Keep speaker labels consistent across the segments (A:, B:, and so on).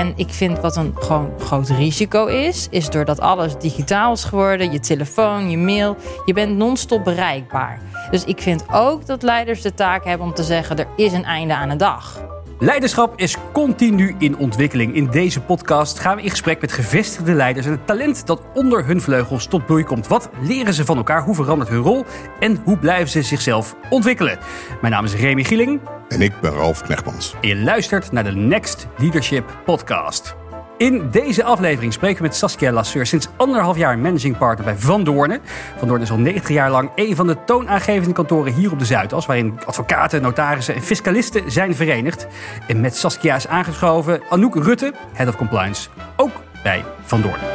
A: En ik vind wat een gewoon groot risico is, is doordat alles digitaal is geworden, je telefoon, je mail, je bent non-stop bereikbaar. Dus ik vind ook dat leiders de taak hebben om te zeggen: er is een einde aan de dag.
B: Leiderschap is continu in ontwikkeling. In deze podcast gaan we in gesprek met gevestigde leiders en het talent dat onder hun vleugels tot bloei komt. Wat leren ze van elkaar? Hoe verandert hun rol? En hoe blijven ze zichzelf ontwikkelen? Mijn naam is Remy Gieling.
C: En ik ben Ralf Knechtmans.
B: En je luistert naar de Next Leadership Podcast. In deze aflevering spreken we met Saskia Lasseur, sinds anderhalf jaar managing partner bij Van Doornen. Van Doornen is al 90 jaar lang een van de toonaangevende kantoren hier op de Zuidas, waarin advocaten, notarissen en fiscalisten zijn verenigd. En met Saskia is aangeschoven Anouk Rutte, Head of Compliance, ook bij Van Doornen.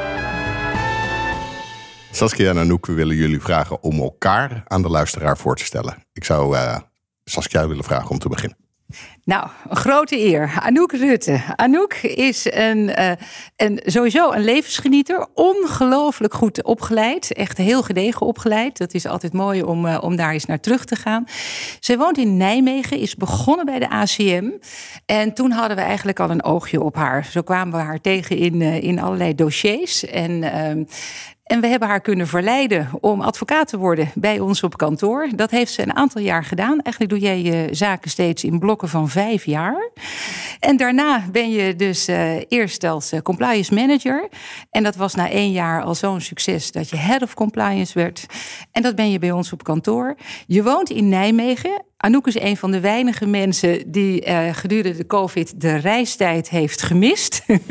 C: Saskia en Anouk, we willen jullie vragen om elkaar aan de luisteraar voor te stellen. Ik zou uh, Saskia willen vragen om te beginnen.
D: Nou, een grote eer. Anouk Rutte. Anouk is een, uh, sowieso een levensgenieter. Ongelooflijk goed opgeleid. Echt heel gedegen opgeleid. Dat is altijd mooi om, uh, om daar eens naar terug te gaan. Zij woont in Nijmegen, is begonnen bij de ACM. En toen hadden we eigenlijk al een oogje op haar. Zo kwamen we haar tegen in, uh, in allerlei dossiers. En ehm, en we hebben haar kunnen verleiden om advocaat te worden bij ons op kantoor. Dat heeft ze een aantal jaar gedaan. Eigenlijk doe jij je zaken steeds in blokken van vijf jaar. En daarna ben je dus uh, eerst als uh, compliance manager. En dat was na één jaar al zo'n succes dat je head of compliance werd. En dat ben je bij ons op kantoor. Je woont in Nijmegen. Anouk is een van de weinige mensen die uh, gedurende de COVID de reistijd heeft gemist. uh,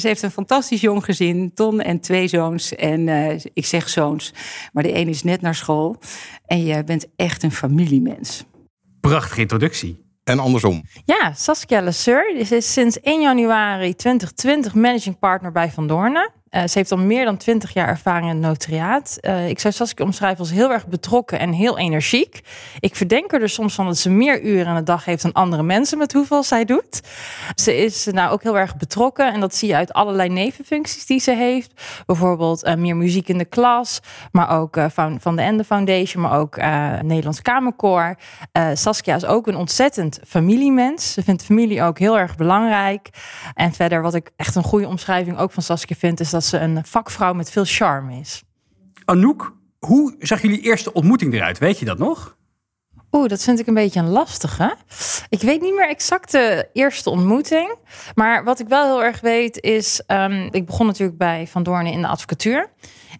D: ze heeft een fantastisch jong gezin, Ton en twee zoons. En uh, ik zeg zoons, maar de een is net naar school. En je bent echt een familiemens.
B: Prachtige introductie.
C: En andersom.
A: Ja, Saskia Lesseur is sinds 1 januari 2020 managing partner bij Van Doornen. Uh, ze heeft al meer dan twintig jaar ervaring in het notariaat. Uh, ik zou Saskia omschrijven als heel erg betrokken en heel energiek. Ik verdenk er dus soms van dat ze meer uren in de dag heeft dan andere mensen met hoeveel zij doet. Ze is nou ook heel erg betrokken en dat zie je uit allerlei nevenfuncties die ze heeft. Bijvoorbeeld meer muziek in de klas, maar ook van, van de Ende Foundation, maar ook Nederlands Kamerkoor. Saskia is ook een ontzettend familiemens. Ze vindt familie ook heel erg belangrijk. En verder wat ik echt een goede omschrijving ook van Saskia vind, is dat dat ze een vakvrouw met veel charme is.
B: Anouk, hoe zag jullie eerste ontmoeting eruit? Weet je dat nog?
A: Oeh, dat vind ik een beetje een lastige. Ik weet niet meer exact de eerste ontmoeting. Maar wat ik wel heel erg weet is... Um, ik begon natuurlijk bij Van Doornen in de advocatuur.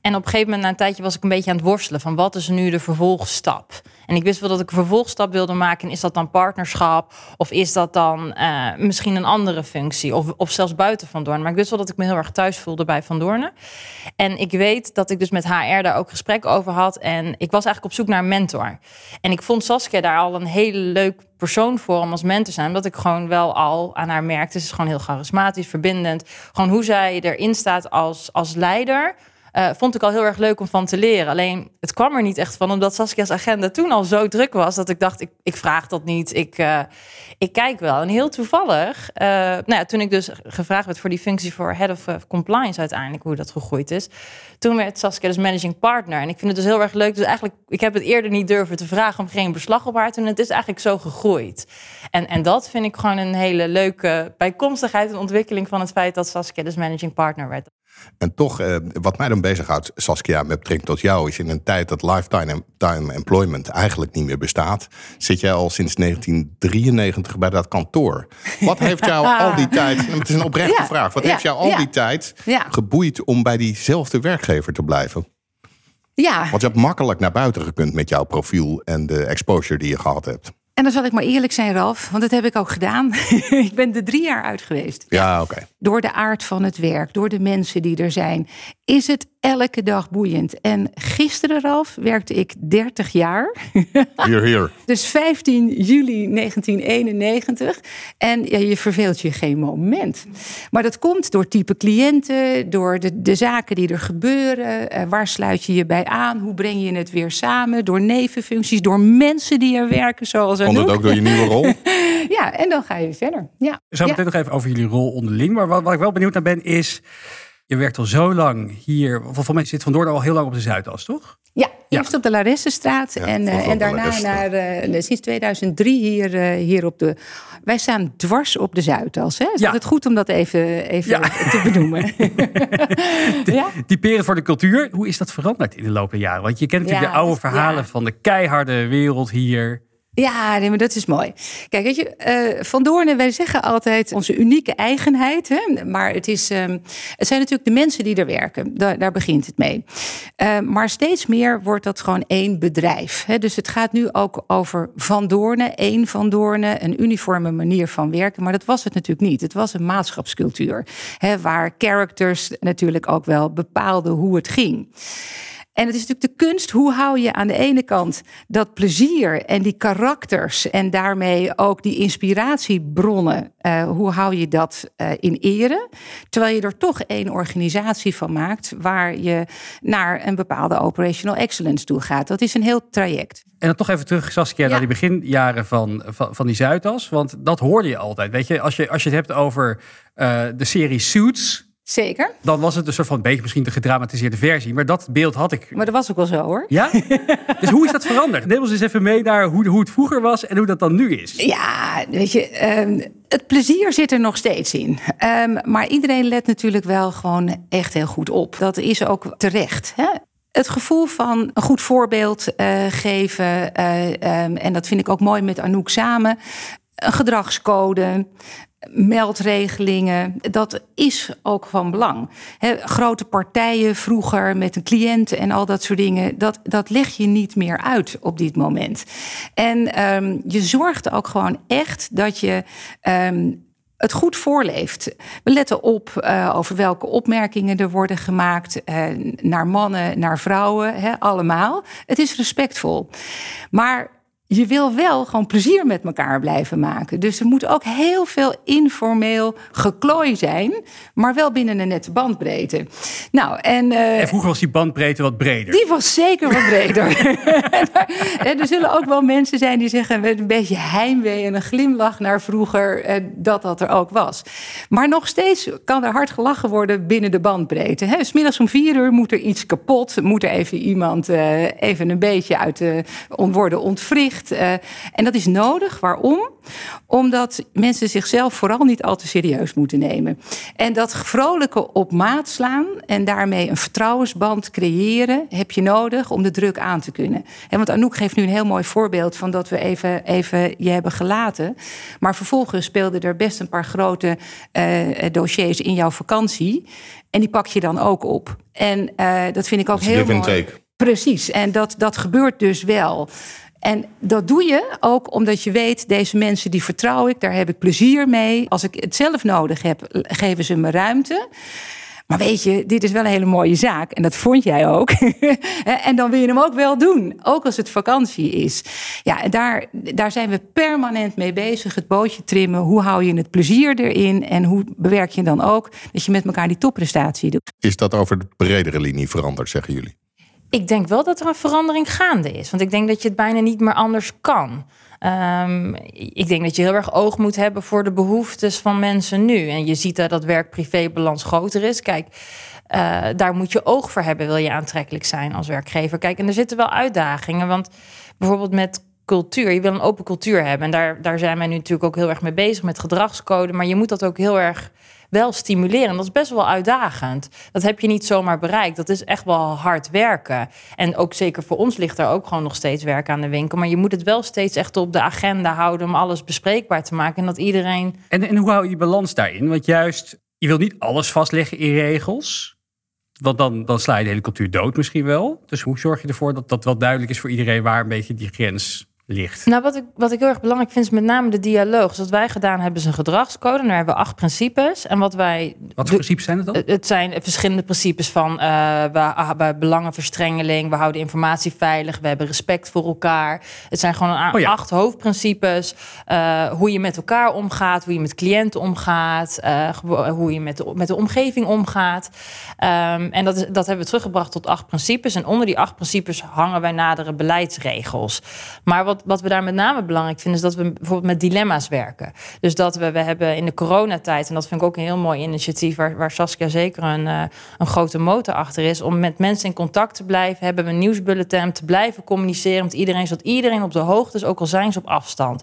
A: En op een gegeven moment, na een tijdje, was ik een beetje aan het worstelen van wat is nu de vervolgstap. En ik wist wel dat ik een vervolgstap wilde maken. En is dat dan partnerschap? Of is dat dan uh, misschien een andere functie? Of, of zelfs buiten Van Doorn. Maar ik wist wel dat ik me heel erg thuis voelde bij Van Doornen. En ik weet dat ik dus met HR daar ook gesprek over had. En ik was eigenlijk op zoek naar een mentor. En ik vond Saskia daar al een hele leuk persoon voor om als mentor te zijn. Omdat ik gewoon wel al aan haar merkte. Ze is gewoon heel charismatisch, verbindend. Gewoon hoe zij erin staat als, als leider uh, vond ik al heel erg leuk om van te leren. Alleen het kwam er niet echt van, omdat Saskia's agenda toen al zo druk was dat ik dacht: ik, ik vraag dat niet, ik, uh, ik kijk wel. En heel toevallig, uh, nou ja, toen ik dus gevraagd werd voor die functie voor Head of Compliance, uiteindelijk hoe dat gegroeid is, toen werd Saskia dus managing partner. En ik vind het dus heel erg leuk. Dus eigenlijk, ik heb het eerder niet durven te vragen om geen beslag op haar te doen. Het is eigenlijk zo gegroeid. En, en dat vind ik gewoon een hele leuke bijkomstigheid en ontwikkeling van het feit dat Saskia dus managing partner werd.
C: En toch, eh, wat mij dan bezighoudt, Saskia, met betrekking tot jou, is in een tijd dat lifetime time employment eigenlijk niet meer bestaat, zit jij al sinds 1993 bij dat kantoor. Wat heeft jou al die tijd, het is een oprechte
D: Ja,
C: vraag, wat
D: ja,
C: heeft jou al
D: ja.
C: die tijd geboeid om bij diezelfde werkgever te blijven?
D: Ja,
C: Want je hebt makkelijk naar buiten gekund met jouw profiel en de exposure die je gehad hebt.
D: En dan zal ik maar eerlijk zijn, Ralf, want dat heb ik ook gedaan. ik ben er drie jaar uit geweest.
C: Ja, oké.
D: Door de aard van het werk, door de mensen die er zijn, is het elke dag boeiend. En gisteren, Ralf, werkte ik 30 jaar.
C: Hier, hier.
D: Dus 15 juli 1991. En ja, je verveelt je geen moment. Maar dat komt door type cliënten, door de, de zaken die er gebeuren. Eh, waar sluit je je bij aan? Hoe breng je het weer samen? Door nevenfuncties, door mensen die er werken, zoals
C: Komt het
D: Anouk.
C: ook door je nieuwe rol?
D: Ja, en dan ga je verder. Ja.
B: Zo
D: ja.
B: meteen nog even over jullie rol onderling. Maar wat, wat ik wel benieuwd naar ben is... je werkt al zo lang hier. Of van mij zit Van Doorn al heel lang op de Zuidas, toch?
D: Ja,
B: Ja.
D: eerst op de Laressenstraat
C: Ja,
D: en, eh, en daarna naar, eh, sinds 2003 hier, eh, hier op de... Wij staan dwars op de Zuidas. Hè? Is
B: Ja.
D: altijd goed om dat even, even
B: Ja.
D: te benoemen. ja?
B: Typerend voor de cultuur. Hoe is dat veranderd in de loop der jaren? Want je kent natuurlijk
D: Ja,
B: de oude
D: dus-
B: verhalen
D: ja.
B: van de keiharde wereld hier.
D: Ja, nee, maar dat is mooi. Kijk, weet je, eh, Van Doornen, wij zeggen altijd onze unieke eigenheid. Hè? Maar het, is, ehm, het zijn natuurlijk de mensen die er werken. Daar, begint het mee. Eh, maar steeds meer wordt dat gewoon één bedrijf. Hè? Dus het gaat nu ook over Van Doornen, één Van Doornen, een uniforme manier van werken. Maar dat was het natuurlijk niet. Het was een maatschapscultuur. Hè? Waar characters natuurlijk ook wel bepaalden hoe het ging. En het is natuurlijk de kunst, hoe hou je aan de ene kant dat plezier en die karakters en daarmee ook die inspiratiebronnen, eh, hoe hou je dat eh, in ere? Terwijl je er toch één organisatie van maakt waar je naar een bepaalde operational excellence toe gaat. Dat is een heel traject.
B: En dan toch even terug, Saskia,
D: Ja.
B: naar die beginjaren van, van, van die Zuidas. Want dat hoorde je altijd. Weet je, als je, als je het hebt over eh, de serie Suits...
D: Zeker.
B: dan was het een soort van beetje misschien de gedramatiseerde versie. Maar dat beeld had ik.
D: Maar dat was ook wel zo hoor.
B: Ja? dus hoe is dat veranderd? Neem ons eens even mee naar hoe, hoe het vroeger was en hoe dat dan nu is.
D: Ja, weet je, ehm, het plezier zit er nog steeds in. Ehm, maar iedereen let natuurlijk wel gewoon echt heel goed op. Dat is ook terecht. Hè? Het gevoel van een goed voorbeeld eh, geven. eh, ehm, en dat vind ik ook mooi met Anouk samen. Een gedragscode. Meldregelingen, dat is ook van belang. Grote partijen vroeger met een cliënt en al dat soort dingen, dat, dat leg je niet meer uit op dit moment. En ehm, je zorgt ook gewoon echt dat je ehm, het goed voorleeft. We letten op eh, over welke opmerkingen er worden gemaakt eh, naar mannen, naar vrouwen, allemaal. Het is respectvol. Maar je wil wel gewoon plezier met elkaar blijven maken. Dus er moet ook heel veel informeel geklooi zijn, maar wel binnen een nette bandbreedte. Nou, en, eh,
B: En vroeger was die bandbreedte wat breder.
D: die was zeker wat breder. en er zullen ook wel mensen zijn die zeggen met een beetje heimwee en een glimlach naar vroeger eh, dat dat er ook was. Maar nog steeds kan er hard gelachen worden binnen de bandbreedte. Hè? 's middags om vier uur moet er iets kapot, moet er even iemand eh, even een beetje uit de worden ontwricht. Eh, en dat is nodig. Waarom? Omdat mensen zichzelf vooral niet al te serieus moeten nemen. En dat vrolijke op maat slaan en daarmee een vertrouwensband creëren, heb je nodig om de druk aan te kunnen. En want Anouk geeft nu een heel mooi voorbeeld van dat we even, even je hebben gelaten. Maar vervolgens speelden er best een paar grote eh, dossiers in jouw vakantie. En die pak je dan ook op. En eh, dat vind ik ook heel mooi.
C: take.
D: Precies, en dat, dat gebeurt dus wel. En dat doe je ook omdat je weet, deze mensen die vertrouw ik, daar heb ik plezier mee. Als ik het zelf nodig heb, geven ze me ruimte. Maar weet je, dit is wel een hele mooie zaak. En dat vond jij ook. en dan wil je hem ook wel doen. Ook als het vakantie is. Ja, daar, daar zijn we permanent mee bezig. Het bootje trimmen. Hoe hou je het plezier erin? En hoe bewerk je dan ook dat je met elkaar die topprestatie doet?
C: Is dat over de bredere linie veranderd, zeggen jullie?
A: Ik denk wel dat er een verandering gaande is. Want ik denk dat je het bijna niet meer anders kan. Ehm, ik denk dat je heel erg oog moet hebben voor de behoeftes van mensen nu. En je ziet dat dat werk-privé-balans groter is. Kijk, eh, daar moet je oog voor hebben, wil je aantrekkelijk zijn als werkgever. Kijk, en er zitten wel uitdagingen. Want bijvoorbeeld met cultuur, je wil een open cultuur hebben. En daar, daar zijn wij nu natuurlijk ook heel erg mee bezig met gedragscode. Maar je moet dat ook heel erg wel stimuleren. Dat is best wel uitdagend. Dat heb je niet zomaar bereikt. Dat is echt wel hard werken. En ook zeker voor ons ligt er ook gewoon nog steeds werk aan de winkel. Maar je moet het wel steeds echt op de agenda houden om alles bespreekbaar te maken. En dat iedereen.
B: En, en hoe hou je balans daarin? Want juist, je wil niet alles vastleggen in regels. Want dan, dan sla je de hele cultuur dood misschien wel. Dus hoe zorg je ervoor dat dat wel duidelijk is voor iedereen waar een beetje die grens ligt?
A: Nou, wat ik, wat ik heel erg belangrijk vind, is met name de dialoog. Dus wat wij gedaan hebben, is een gedragscode. En daar hebben we acht principes. En wat wij.
B: Wat voor principes zijn het dan?
A: Het- zijn verschillende principes van eh we hebben belangenverstrengeling, we houden informatie veilig, we hebben respect voor elkaar. Het zijn gewoon een
B: Oh ja.
A: acht hoofdprincipes. eh, hoe je met elkaar omgaat, hoe je met cliënten omgaat, gewo- hoe je met de, met de omgeving omgaat. Ehm, en dat, is, dat hebben we teruggebracht tot acht principes. En onder die acht principes hangen wij nadere beleidsregels. Maar wat wat, we daar met name belangrijk vinden, is dat we bijvoorbeeld met dilemma's werken. Dus dat we, we hebben in de coronatijd, en dat vind ik ook een heel mooi initiatief, waar, waar Saskia zeker een, uh, een grote motor achter is, om met mensen in contact te blijven. Hebben we een nieuwsbulletin te blijven communiceren met iedereen, zodat iedereen op de hoogte is, ook al zijn ze op afstand.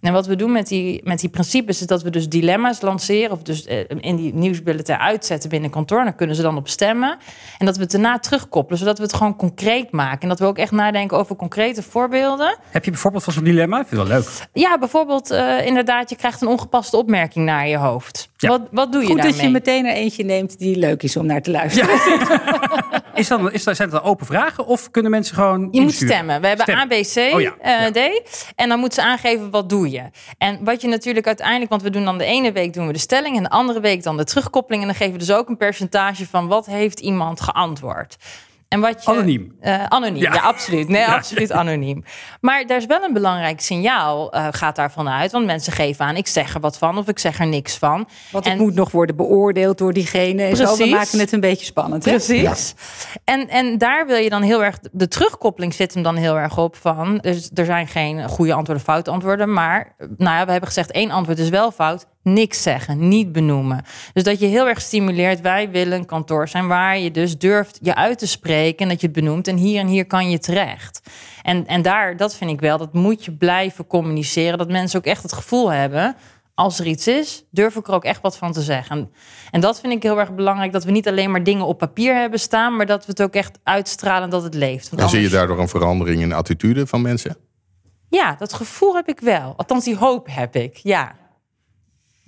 A: En wat we doen met die, met die principes, is dat we dus dilemma's lanceren, of dus uh, in die nieuwsbulletin uitzetten binnen kantoor. Dan kunnen ze dan op stemmen. En dat we het daarna terugkoppelen, zodat we het gewoon concreet maken. En dat we ook echt nadenken over concrete voorbeelden.
B: Heb je bijvoorbeeld van zo'n dilemma? Ik vind het wel leuk.
A: Ja, bijvoorbeeld uh, inderdaad, je krijgt een ongepaste opmerking naar je hoofd. Ja. Wat, wat doe je
D: Goed
A: daarmee?
D: dat je meteen er eentje neemt die leuk is om naar te luisteren. Ja.
B: is dan, is dat, zijn het dan open vragen of kunnen mensen gewoon
A: Je moet stemmen. We hebben
B: Stemmen.
A: A, B, C,
B: Oh ja,
A: eh,
B: ja.
A: D. En dan moeten ze aangeven wat doe je. En wat je natuurlijk uiteindelijk, want we doen dan de ene week doen we de stelling en de andere week dan de terugkoppeling. En dan geven we dus ook een percentage van wat heeft iemand geantwoord. En wat je,
B: Anoniem.
A: Eh, anoniem, ja.
B: Ja.
A: absoluut. Nee,
B: Ja.
A: absoluut anoniem. Maar daar is wel een belangrijk signaal, eh, gaat daarvan uit. Want mensen geven aan, ik zeg er wat van of ik zeg er niks van.
D: Want
A: En-
D: het moet nog worden beoordeeld door diegene. En zo, we
A: Precies.
D: maken het een beetje spannend. Hè?
A: Precies. En, en daar wil je dan heel erg, de terugkoppeling zit hem dan heel erg op van, dus er zijn geen goede antwoorden, foute antwoorden, maar nou ja, we hebben gezegd één antwoord is wel fout, niks zeggen, niet benoemen. Dus dat je heel erg stimuleert, wij willen een kantoor zijn waar je dus durft je uit te spreken en dat je het benoemt en hier en hier kan je terecht. En, en daar, dat vind ik wel, dat moet je blijven communiceren, dat mensen ook echt het gevoel hebben, als er iets is, durf ik er ook echt wat van te zeggen. En dat vind ik heel erg belangrijk, dat we niet alleen maar dingen op papier hebben staan, maar dat we het ook echt uitstralen dat het leeft.
C: En zie je daardoor een verandering in de attitude van mensen?
A: Ja, dat gevoel heb ik wel. Althans, die hoop heb ik, ja.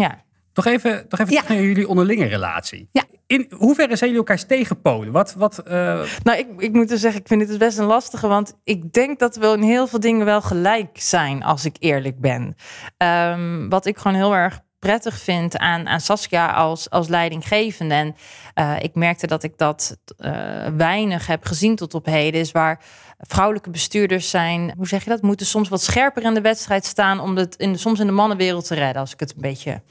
A: Ja.
B: Nog even, nog even
D: Ja.
B: terug naar jullie onderlinge relatie.
D: Ja.
B: In hoeverre zijn jullie elkaars tegenpolen? Wat, wat, eh,
A: Nou, ik, ik moet dus zeggen, ik vind dit dus best een lastige. Want ik denk dat we in heel veel dingen wel gelijk zijn, als ik eerlijk ben. Ehm, wat ik gewoon heel erg prettig vind aan, aan Saskia als, als leidinggevende. En eh, ik merkte dat ik dat eh, weinig heb gezien tot op heden. Is waar vrouwelijke bestuurders zijn, hoe zeg je dat? Moeten soms wat scherper in de wedstrijd staan om het in, soms in de mannenwereld te redden. Als ik het een beetje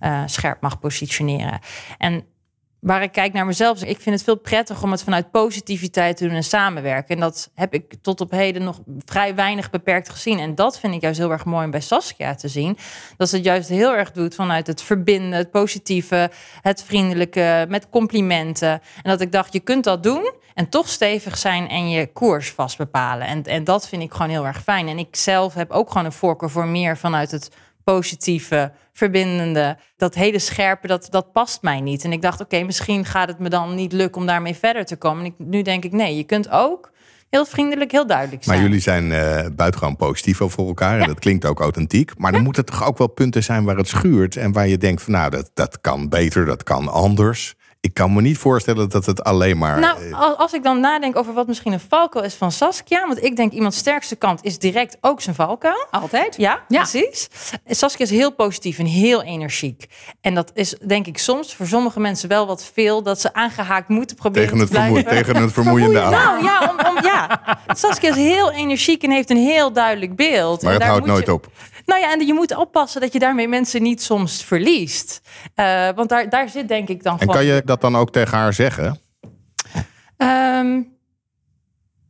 A: eh, scherp mag positioneren. En waar ik kijk naar mezelf. Ik vind het veel prettiger om het vanuit positiviteit te doen en samenwerken. En dat heb ik tot op heden nog vrij weinig beperkt gezien. En dat vind ik juist heel erg mooi om bij Saskia te zien. Dat ze het juist heel erg doet vanuit het verbinden, het positieve, het vriendelijke, met complimenten. En dat ik dacht, je kunt dat doen en toch stevig zijn en je koers vast bepalen. En, en dat vind ik gewoon heel erg fijn. En ik zelf heb ook gewoon een voorkeur voor meer vanuit het positieve, verbindende, dat hele scherpe, dat, dat past mij niet. En ik dacht, oké, misschien gaat het me dan niet lukken om daarmee verder te komen. En ik, nu denk ik, nee, je kunt ook heel vriendelijk, heel duidelijk zijn.
C: Maar jullie zijn eh buitengewoon positief over elkaar. En dat klinkt ook authentiek. Maar dan moeten toch ook wel punten zijn waar het schuurt. En waar je denkt van nou, dat, dat kan beter, dat kan anders. Ik kan me niet voorstellen dat het alleen maar...
A: Nou,
C: eh,
A: als, als ik dan nadenk over wat misschien een valkuil is van Saskia, want ik denk iemands sterkste kant is direct ook zijn valkuil.
D: Altijd?
A: Ja,
D: Ja.
A: precies. Saskia is heel positief en heel energiek. En dat is denk ik soms voor sommige mensen wel wat veel, dat ze aangehaakt moeten proberen
C: tegen, het
A: te blijven.
C: vermoe- tegen het vermoeiende aan.
A: Nou ja, om, om, ja, Saskia is heel energiek en heeft een heel duidelijk beeld.
C: Maar
A: En
C: het
A: daar
C: houdt
A: moet
C: nooit
A: je-
C: op.
A: Nou ja, en je moet oppassen dat je daarmee mensen niet soms verliest. Eh, want daar, daar zit denk ik dan
C: En
A: gewoon...
C: kan je dat dan ook tegen haar zeggen?
A: Ehm,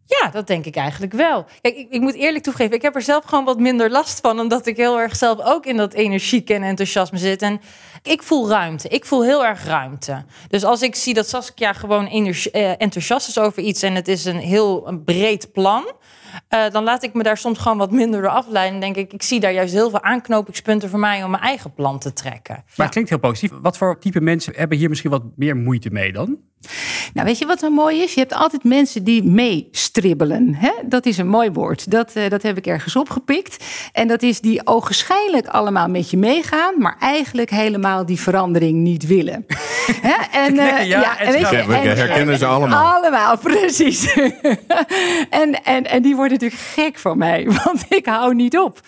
A: ja, dat denk ik eigenlijk wel. Kijk, ik, ik moet eerlijk toegeven, ik heb er zelf gewoon wat minder last van, omdat ik heel erg zelf ook in dat energieke en enthousiasme zit. En ik voel ruimte. Ik voel heel erg ruimte. Dus als ik zie dat Saskia gewoon energie- eh, enthousiast is over iets en het is een heel een breed plan. Eh, dan laat ik me daar soms gewoon wat minder door afleiden. En denk ik, ik zie daar juist heel veel aanknopingspunten voor mij om mijn eigen plan te trekken.
B: maar het klinkt heel positief. Wat voor type mensen hebben hier misschien wat meer moeite mee dan?
D: Nou, weet je wat dan mooi is? Je hebt altijd mensen die meestribbelen. Hè? Dat is een mooi woord. Dat, eh, dat heb ik ergens opgepikt. En dat is die ogenschijnlijk allemaal met je meegaan, maar eigenlijk helemaal die verandering niet willen. Hè? En, eh,
B: ja, en
D: en weet je,
C: Ja, we
D: en-
C: herkennen ze allemaal.
D: Allemaal, precies. en, en, en die worden natuurlijk gek van mij, want ik hou niet op.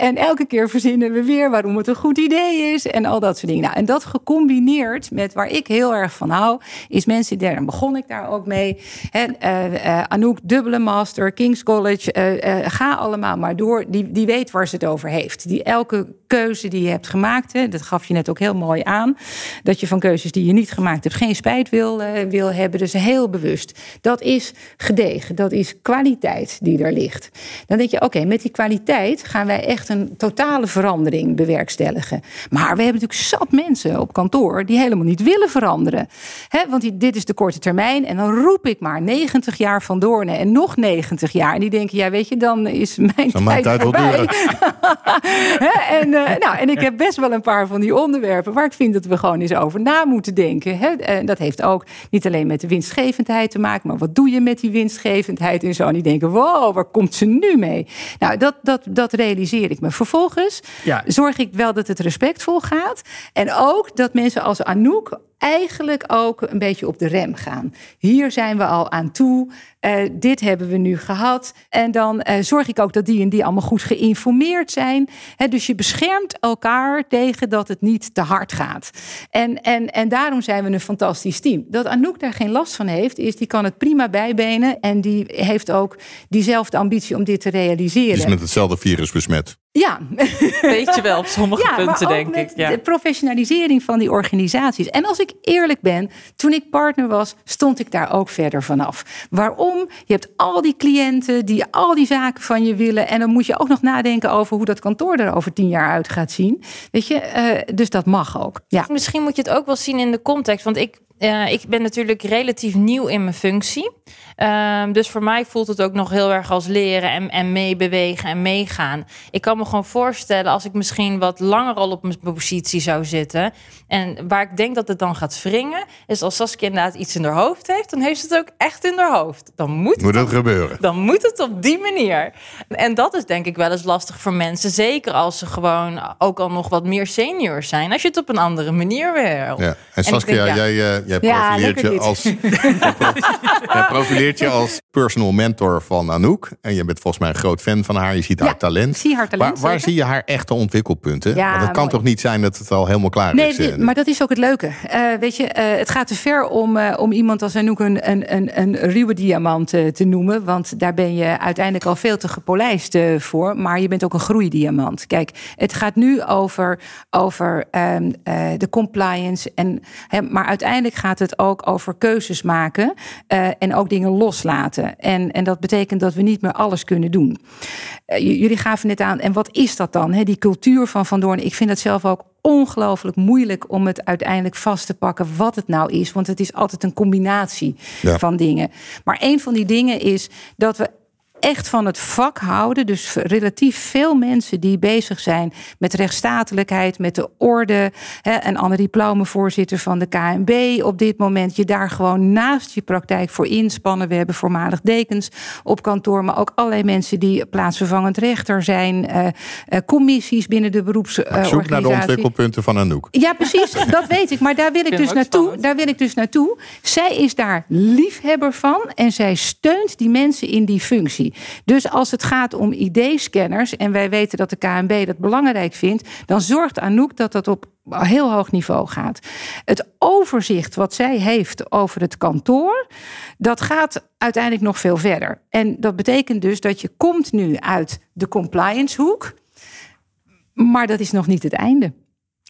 D: En elke keer verzinnen we weer waarom het een goed idee is en al dat soort dingen. Nou, en dat gecombineerd met waar ik heel erg van hou, is mensen, daar begon ik daar ook mee. Hè? eh, eh, Anouk, dubbele master, King's College, eh, ga allemaal maar door. Die, die weet waar ze het over heeft. Die elke keuze die je hebt gemaakt. Hè, dat gaf je net ook heel mooi aan. Dat je van keuzes die je niet gemaakt hebt geen spijt wil, uh, wil hebben. Dus heel bewust. Dat is gedegen. Dat is kwaliteit die er ligt. Dan denk je, oké, met die kwaliteit gaan wij echt een totale verandering bewerkstelligen. Maar we hebben natuurlijk zat mensen op kantoor die helemaal niet willen veranderen. He, want dit is de korte termijn. En dan roep ik maar 90 jaar van Doorn en nog 90 jaar. En die denken, ja, weet je, dan is mijn tijd, mijn tijd voorbij. en, uh, nou, en ik heb best wel een paar van die onderwerpen waar ik vind dat we gewoon eens over na moeten denken. He, en dat heeft ook niet alleen met de winstgevendheid te maken, maar wat doe je met die winstgevendheid en zo. En die denken, wow, waar komt ze nu mee? Nou, dat, dat, dat realiseer ik me. Vervolgens ja. zorg ik wel dat het respectvol gaat. En ook dat mensen als Anouk eigenlijk ook een beetje op de rem gaan. Hier zijn we al aan toe. Uh, dit hebben we nu gehad. En dan uh, zorg ik ook dat die en die allemaal goed geïnformeerd zijn. Dus je beschermt elkaar tegen dat het niet te hard gaat. En, en, en daarom zijn we een fantastisch team. Dat Anouk daar geen last van heeft, is die kan het prima bijbenen. En die heeft ook diezelfde ambitie om dit te realiseren.
C: Die is met hetzelfde virus besmet.
D: Ja.
A: Weet je wel, op sommige
D: ja,
A: punten denk ik.
D: Ja. De professionalisering van die organisaties. En als ik eerlijk ben, toen ik partner was, stond ik daar ook verder vanaf. Waarom? Je hebt al die cliënten die al die zaken van je willen. En dan moet je ook nog nadenken over hoe dat kantoor er over tien jaar uit gaat zien. Weet je, uh, dus dat mag ook. Ja.
A: Misschien moet je het ook wel zien in de context. Want ik uh, ik ben natuurlijk relatief nieuw in mijn functie. Uh, dus voor mij voelt het ook nog heel erg als leren en, en meebewegen en meegaan. Ik kan me gewoon voorstellen als ik misschien wat langer al op mijn positie zou zitten. En waar ik denk dat het dan gaat wringen, is als Saskia inderdaad iets in haar hoofd heeft, dan heeft ze het ook echt in haar hoofd. Dan moet,
C: moet
A: het,
C: het gebeuren.
A: Dan moet het op die manier. En dat is denk ik wel eens lastig voor mensen. Zeker als ze gewoon ook al nog wat meer seniors zijn. Als je het op een andere manier wil.
C: Ja. En Saskia, en denk, ja, jij. Uh, Jij profileert, je als, jij profileert je als personal mentor van Anouk. En je bent volgens mij een groot fan van haar. Je ziet haar talent.
D: Zie haar talent
C: waar, waar zie je haar echte ontwikkelpunten? Ja, Want het kan toch niet zijn dat het al helemaal klaar
D: nee,
C: is?
D: Nee, maar dat is ook het leuke. Uh, weet je, uh, het gaat te ver om, uh, om iemand als Anouk een, een, een, een ruwe diamant te noemen. Want daar ben je uiteindelijk al veel te gepolijst voor. Maar je bent ook een groeidiamant. Kijk, het gaat nu over, over um, de compliance. En, maar uiteindelijk gaat het ook over keuzes maken en ook dingen loslaten. En, en dat betekent dat we niet meer alles kunnen doen. Uh, jullie gaven net aan, en wat is dat dan? Hè? Die cultuur van Van Doorn. Ik vind het zelf ook ongelooflijk moeilijk om het uiteindelijk vast te pakken wat het nou is. Want het is altijd een combinatie ja. van dingen. Maar een van die dingen is dat we echt van het vak houden. Dus relatief veel mensen die bezig zijn met rechtsstatelijkheid, met de orde. Hè, en Annerie Plaume, voorzitter van de KNB op dit moment. Je daar gewoon naast je praktijk voor inspannen. We hebben voormalig dekens op kantoor, maar ook allerlei mensen die plaatsvervangend rechter zijn. Uh, uh, commissies binnen de beroepsorganisatie.
C: Zoek naar de ontwikkelpunten van Anouk.
D: Ja, precies. dat weet ik. Maar daar wil ik dus naartoe. Daar wil ik dus naartoe. Zij is daar liefhebber van en zij steunt die mensen in die functie. Dus als het gaat om ID-scanners, en wij weten dat de KNB dat belangrijk vindt, dan zorgt Anouk dat dat op heel hoog niveau gaat. Het overzicht wat zij heeft over het kantoor, dat gaat uiteindelijk nog veel verder. En dat betekent dus dat je komt nu uit de compliance hoek, maar dat is nog niet het einde.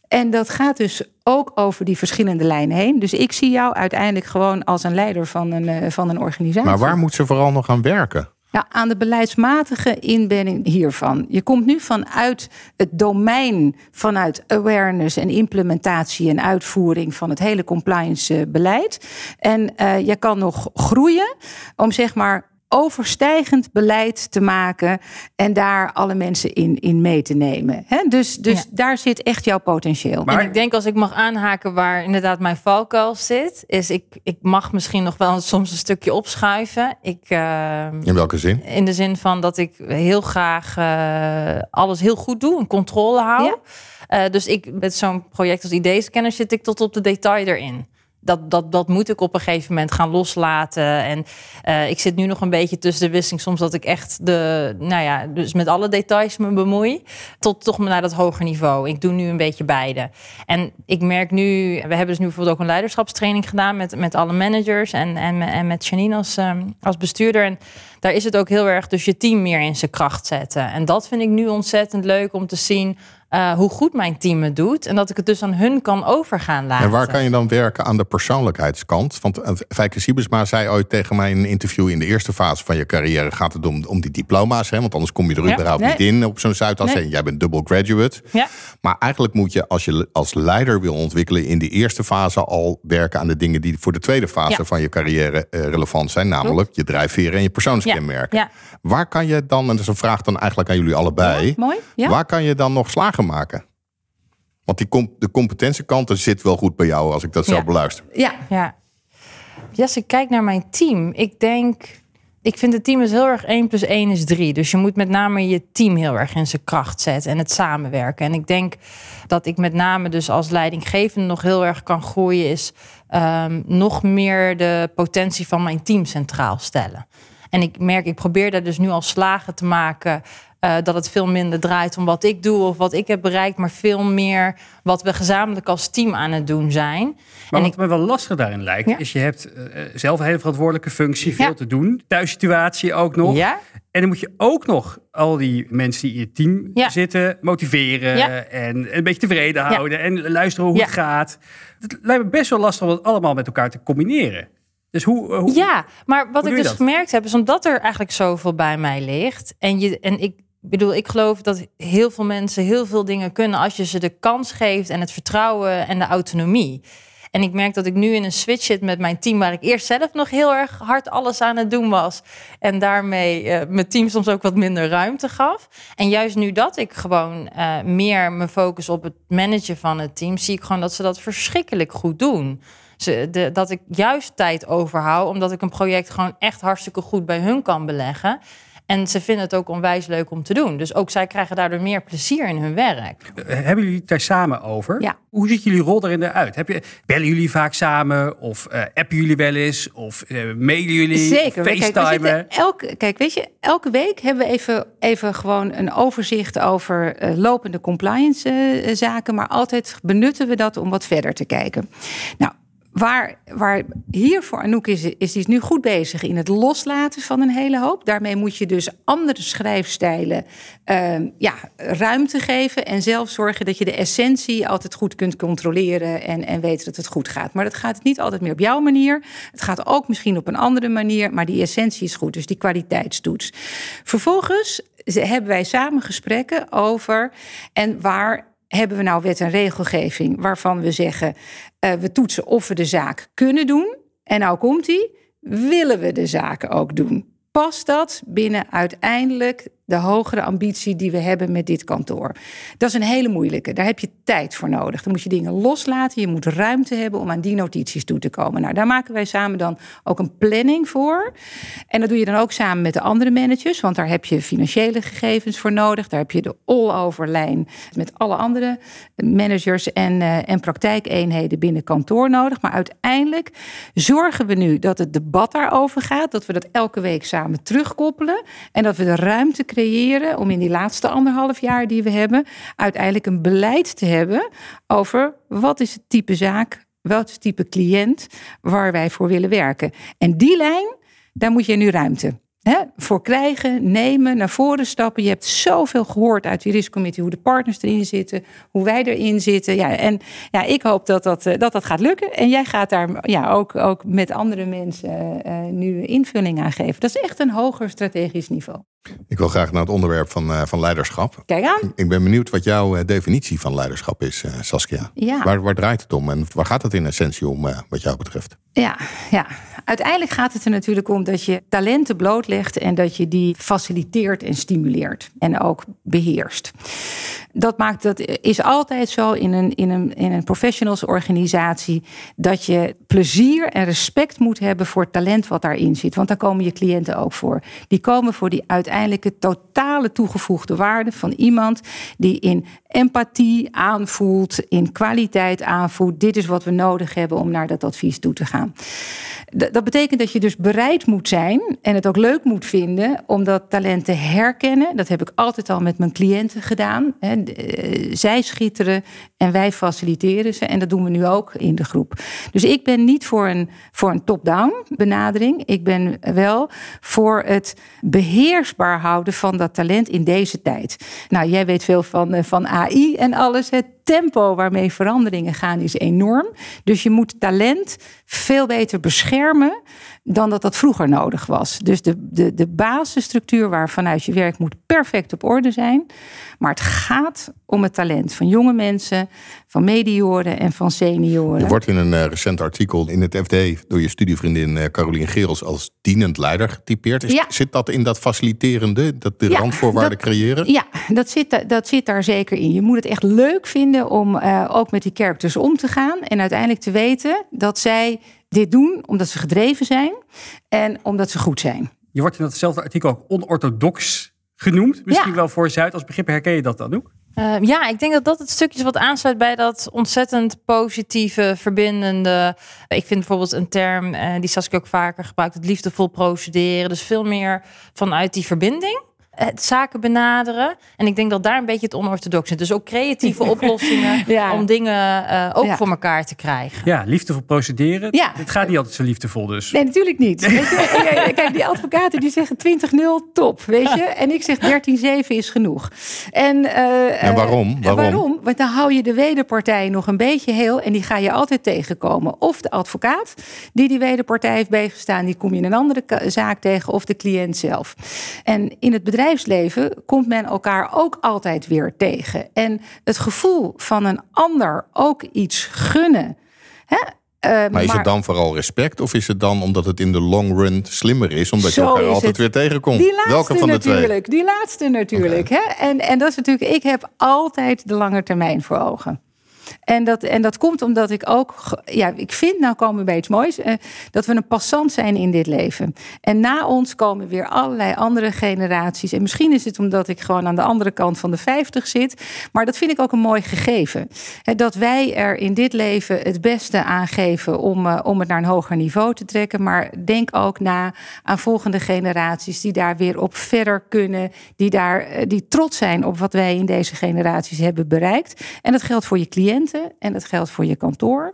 D: En dat gaat dus ook over die verschillende lijnen heen. Dus ik zie jou uiteindelijk gewoon als een leider van een, eh, van een organisatie.
C: Maar waar moet ze vooral nog aan werken?
D: Aan de beleidsmatige inbedding hiervan. Je komt nu vanuit het domein, vanuit awareness en implementatie en uitvoering van het hele compliance beleid. En uh, je kan nog groeien om zeg maar overstijgend beleid te maken en daar alle mensen in, in mee te nemen. He, dus dus ja. daar zit echt jouw potentieel.
A: Maar en ik denk als ik mag aanhaken waar inderdaad mijn valkuil zit, is ik, ik mag misschien nog wel soms een stukje opschuiven. Ik, uh,
C: in welke zin?
A: In de zin van dat ik heel graag uh, alles heel goed doe, een controle hou. Ja. Uh, dus ik met zo'n project als ID-scanner zit ik tot op de detail erin dat, dat, dat moet ik op een gegeven moment gaan loslaten. En uh, ik zit nu nog een beetje tussen de wisseling. Soms dat ik echt de, nou ja, dus met alle details me bemoei. Tot toch naar dat hoger niveau. Ik doe nu een beetje beide. En ik merk nu, we hebben dus nu bijvoorbeeld ook een leiderschapstraining gedaan met, met alle managers en, en, en met Janine als, um, als bestuurder. En daar is het ook heel erg dus je team meer in zijn kracht zetten. En dat vind ik nu ontzettend leuk om te zien eh, hoe goed mijn team het doet. En dat ik het dus aan hun kan overgaan laten.
C: En waar kan je dan werken aan de persoonlijkheidskant? Want Fijke Siebesma zei ooit tegen mij in een interview... in de eerste fase van je carrière gaat het om, om die diploma's. Hè? Want anders kom je er
A: Ja,
C: überhaupt
A: nee.
C: niet in op zo'n Zuidas.
A: Nee.
C: En jij bent double graduate.
A: Ja.
C: Maar eigenlijk moet je, als je als leider wil ontwikkelen... in die eerste fase al werken aan de dingen... die voor de tweede fase
A: Ja.
C: van je carrière eh, relevant zijn. Namelijk je drijfveren en je persoonskenmerken.
A: Ja.
C: Waar kan je dan, en dat is een vraag dan eigenlijk aan jullie allebei...
D: Mooi, ja.
C: waar kan je dan nog slagen maken? Want die com de competentiekant zit wel goed bij jou als ik dat zo
A: Ja.
C: beluister.
D: Ja,
A: Ja. Yes, ik kijk naar mijn team. Ik denk, ik vind het team is heel erg 1 plus 1 is 3. Dus je moet met name je team heel erg in zijn kracht zetten en het samenwerken. En ik denk dat ik met name dus als leidinggevende nog heel erg kan groeien, is ehm, nog meer de potentie van mijn team centraal stellen. En ik merk, ik probeer daar dus nu al slagen te maken. Eh, dat het veel minder draait om wat ik doe of wat ik heb bereikt, maar veel meer wat we gezamenlijk als team aan het doen zijn.
B: Maar
A: en
B: wat me wel lastig daarin lijkt,
A: Ja.
B: is je hebt eh, zelf een hele verantwoordelijke functie, veel
A: Ja.
B: te doen. Thuissituatie ook nog.
A: Ja,
B: En dan moet je ook nog al die mensen die in je team
A: Ja.
B: zitten motiveren
A: Ja.
B: en een beetje tevreden houden en luisteren hoe het gaat. Het lijkt me best wel lastig om het allemaal met elkaar te combineren. Dus hoe, hoe
A: Ja, maar wat ik dus
B: dat?
A: gemerkt heb, is omdat er eigenlijk zoveel bij mij ligt. En, je, en ik bedoel, ik geloof dat heel veel mensen heel veel dingen kunnen als je ze de kans geeft en het vertrouwen en de autonomie. En ik merk dat ik nu in een switch zit met mijn team, waar ik eerst zelf nog heel erg hard alles aan het doen was. En daarmee eh, mijn team soms ook wat minder ruimte gaf. En juist nu dat ik gewoon eh, meer me focus op het managen van het team, zie ik gewoon dat ze dat verschrikkelijk goed doen. Ze, dat ik juist tijd overhoud, omdat ik een project gewoon echt hartstikke goed bij hun kan beleggen. En ze vinden het ook onwijs leuk om te doen. Dus ook zij krijgen daardoor meer plezier in hun werk.
B: Eh, Hebben jullie het daar samen over?
D: Ja.
B: Hoe ziet jullie rol erin eruit? Heb je, bellen jullie vaak samen? Of eh, appen jullie wel eens? Of eh, mailen jullie?
D: Zeker. Kijk,
B: FaceTimen?
D: zitten elke, kijk, weet je, elke week hebben we even, even gewoon een overzicht over lopende compliance zaken. Maar altijd benutten we dat om wat verder te kijken. Nou, waar, waar hier voor Anouk is, is die is nu goed bezig in het loslaten van een hele hoop. Daarmee moet je dus andere schrijfstijlen ehm, ja, ruimte geven. En zelf zorgen dat je de essentie altijd goed kunt controleren. En, en weet dat het goed gaat. Maar dat gaat niet altijd meer op jouw manier. Het gaat ook misschien op een andere manier. Maar die essentie is goed. Dus die kwaliteitstoets. Vervolgens hebben wij samen gesprekken over. En waar hebben we nou wet en regelgeving waarvan we zeggen uh, we toetsen of we de zaak kunnen doen. En nou komt die, willen we de zaken ook doen? Past dat binnen uiteindelijk de hogere ambitie die we hebben met dit kantoor? Dat is een hele moeilijke. Daar heb je tijd voor nodig. Dan moet je dingen loslaten. Je moet ruimte hebben om aan die notities toe te komen. Nou, daar maken wij samen dan ook een planning voor. En dat doe je dan ook samen met de andere managers. Want daar heb je financiële gegevens voor nodig. Daar heb je de all-over lijn met alle andere managers en, uh, en praktijkeenheden binnen kantoor nodig. Maar uiteindelijk zorgen we nu dat het debat daarover gaat. Dat we dat elke week samen terugkoppelen. En dat we de ruimte creëren om in die laatste anderhalf jaar die we hebben, uiteindelijk een beleid te hebben over wat is het type zaak, het type cliënt waar wij voor willen werken. En die lijn, daar moet je nu ruimte Hè, voor krijgen, nemen, naar voren stappen. Je hebt zoveel gehoord uit die risicommittee, hoe de partners erin zitten, hoe wij erin zitten. Ja, en ja, ik hoop dat dat, dat, dat gaat lukken. En jij gaat daar ja, ook, ook met andere mensen uh, nu invulling aan geven. Dat is echt een hoger strategisch niveau.
C: Ik wil graag naar het onderwerp van, uh, van leiderschap.
D: Kijk aan.
C: Ik ben benieuwd wat jouw definitie van leiderschap is, Saskia.
D: Ja.
C: Waar, waar draait het om en waar gaat het in essentie om, uh, wat jou betreft?
D: Ja, ja, uiteindelijk gaat het er natuurlijk om dat je talenten blootlegt en dat je die faciliteert en stimuleert en ook beheerst. Dat maakt dat is altijd zo in een, in een, in een professionalsorganisatie dat je plezier en respect moet hebben voor het talent wat daarin zit. Want daar komen je cliënten ook voor. Die komen voor die uiteindelijke totale toegevoegde waarde van iemand die in empathie aanvoelt, in kwaliteit aanvoelt. Dit is wat we nodig hebben om naar dat advies toe te gaan. Dat betekent dat je dus bereid moet zijn en het ook leuk moet vinden om dat talent te herkennen. Dat heb ik altijd al met mijn cliënten gedaan. Zij schitteren en wij faciliteren ze. En dat doen we nu ook in de groep. Dus ik ben niet voor een, voor een top-down benadering. Ik ben wel voor het beheersbaar houden van dat talent in deze tijd. Nou, jij weet veel van, eh, van AI en alles. Het tempo waarmee veranderingen gaan is enorm. Dus je moet talent veel beter beschermen dan dat dat vroeger nodig was. Dus de, de, de basisstructuur waarvanuit je werk moet perfect op orde zijn. Maar het gaat om het talent van jonge mensen, van medioren en van senioren.
C: Je wordt in een uh, recent artikel in het FD door je studievriendin uh, Carolien Gerels als dienend leider getypeerd. Is,
D: Ja.
C: Zit dat in dat faciliterende, dat de
D: Ja,
C: randvoorwaarden
D: dat-
C: creëren?
D: Ja, dat zit, da- dat zit daar zeker in. Je moet het echt leuk vinden om eh, ook met die characters om te gaan. En uiteindelijk te weten dat zij dit doen omdat ze gedreven zijn en omdat ze goed zijn.
B: Je wordt in datzelfde artikel ook onorthodox genoemd. Misschien
D: Ja.
B: wel voor Zuid als begrip. Herken je dat dan ook?
A: Eh, ja, ik denk dat dat het stukje is wat aansluit bij dat ontzettend positieve, verbindende. Ik vind bijvoorbeeld een term eh, die Saskia ook vaker gebruikt, het liefdevol procederen. Dus veel meer vanuit die verbinding. Het zaken benaderen. En ik denk dat daar een beetje het onorthodox zit. Dus ook creatieve oplossingen
D: Ja.
A: om dingen eh, ook
D: Ja.
A: voor elkaar te krijgen.
B: Ja, liefdevol procederen.
D: Ja.
B: Het gaat niet altijd zo liefdevol dus.
D: Nee, natuurlijk niet. Weet je, kijk, die advocaten die zeggen 20-0, top, weet je. En ik zeg 13-7 is genoeg. En, eh,
C: En waarom?
D: eh,
C: Waarom?
D: waarom? Want dan hou je de wederpartij nog een beetje heel en die ga je altijd tegenkomen. Of de advocaat die die wederpartij heeft bijgestaan, die kom je in een andere zaak tegen, of de cliënt zelf. En in het bedrijfsleven komt men elkaar ook altijd weer tegen. En het gevoel van een ander ook iets gunnen. Hè? eh,
C: Maar is het dan vooral respect of is het dan omdat het in de long run slimmer is, omdat je elkaar altijd
D: het.
C: weer tegenkomt?
D: Die laatste
C: Welke van de
D: natuurlijk.
C: twee?
D: Die laatste natuurlijk. Hè? En, en dat is natuurlijk, ik heb altijd de lange termijn voor ogen. En dat, en dat komt omdat ik ook, ja, ik vind, nou komen we bij iets moois, eh, dat we een passant zijn in dit leven. En na ons komen weer allerlei andere generaties. En misschien is het omdat ik gewoon aan de andere kant van de 50 zit. Maar dat vind ik ook een mooi gegeven. Dat wij er in dit leven het beste aan geven om, eh, om het naar een hoger niveau te trekken. Maar denk ook na aan volgende generaties die daar weer op verder kunnen. Die, daar, eh, die trots zijn op wat wij in deze generaties hebben bereikt. En dat geldt voor je en dat geldt voor je kantoor.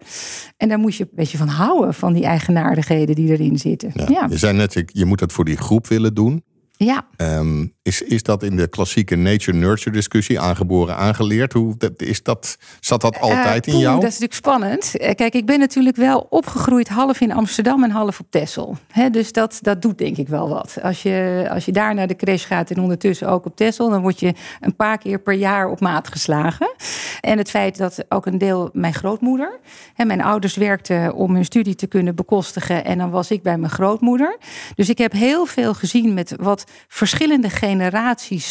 D: En daar moet je een beetje van houden, van die eigenaardigheden die erin zitten.
C: Ja.
D: Ja,
C: Je zei net, je moet het voor die groep willen doen.
D: ja.
C: Ehm, is, is dat in de klassieke nature-nurture discussie aangeboren, aangeleerd? Hoe, is dat, zat dat altijd
D: Eh,
C: in
D: poeh,
C: jou?
D: Dat is natuurlijk spannend. Eh, Kijk, ik ben natuurlijk wel opgegroeid half in Amsterdam en half op Texel. Dus dat, dat doet denk ik wel wat. Als je, als je daar naar de crash gaat en ondertussen ook op Texel... dan word je een paar keer per jaar op maat geslagen. En het feit dat ook een deel mijn grootmoeder... Hè, mijn ouders werkten om hun studie te kunnen bekostigen... en dan was ik bij mijn grootmoeder. Dus ik heb heel veel gezien met wat verschillende generaties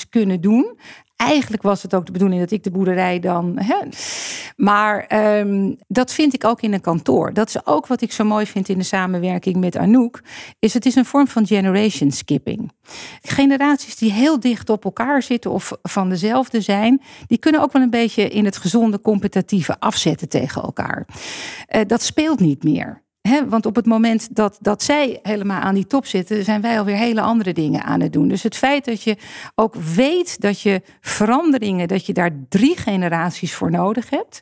D: kunnen doen... Eigenlijk was het ook de bedoeling dat ik de boerderij dan. Hè. Maar ehm, dat vind ik ook in een kantoor. Dat is ook wat ik zo mooi vind in de samenwerking met Anouk. Is het is een vorm van generation skipping. Generaties die heel dicht op elkaar zitten of van dezelfde zijn, die kunnen ook wel een beetje in het gezonde competitieve afzetten tegen elkaar. Eh, dat speelt niet meer. Want op het moment dat, dat zij helemaal aan die top zitten, zijn wij alweer hele andere dingen aan het doen. Dus het feit dat je ook weet dat je veranderingen, dat je daar drie generaties voor nodig hebt,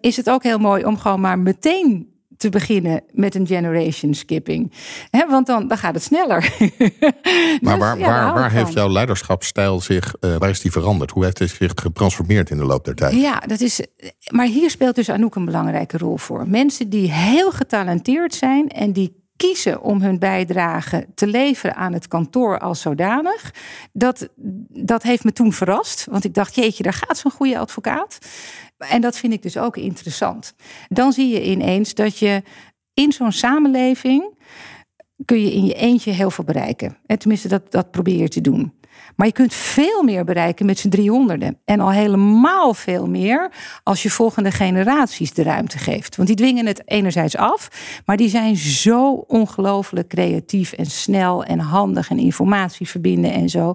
D: is het ook heel mooi om gewoon maar meteen te beginnen met een generation skipping. Hè, want dan, dan gaat het sneller.
C: Maar
D: Dus,
C: waar,
D: ja, daar
C: waar, waar
D: ik
C: heeft jouw leiderschapsstijl zich, eh, waar is die veranderd? Hoe heeft hij zich getransformeerd in de loop der tijd?
D: Ja, dat is. Maar hier speelt dus Anouk een belangrijke rol voor. Mensen die heel getalenteerd zijn en die kiezen om hun bijdrage te leveren aan het kantoor als zodanig. Dat, dat heeft me toen verrast. Want ik dacht, jeetje, daar gaat zo'n goede advocaat. En dat vind ik dus ook interessant. Dan zie je ineens dat je in zo'n samenleving kun je in je eentje heel veel bereiken. En tenminste, dat, dat probeer je te doen. Maar je kunt veel meer bereiken met z'n driehonderden. En al helemaal veel meer als je volgende generaties de ruimte geeft. Want die dwingen het enerzijds af, maar die zijn zo ongelooflijk creatief en snel en handig en informatie verbinden en zo.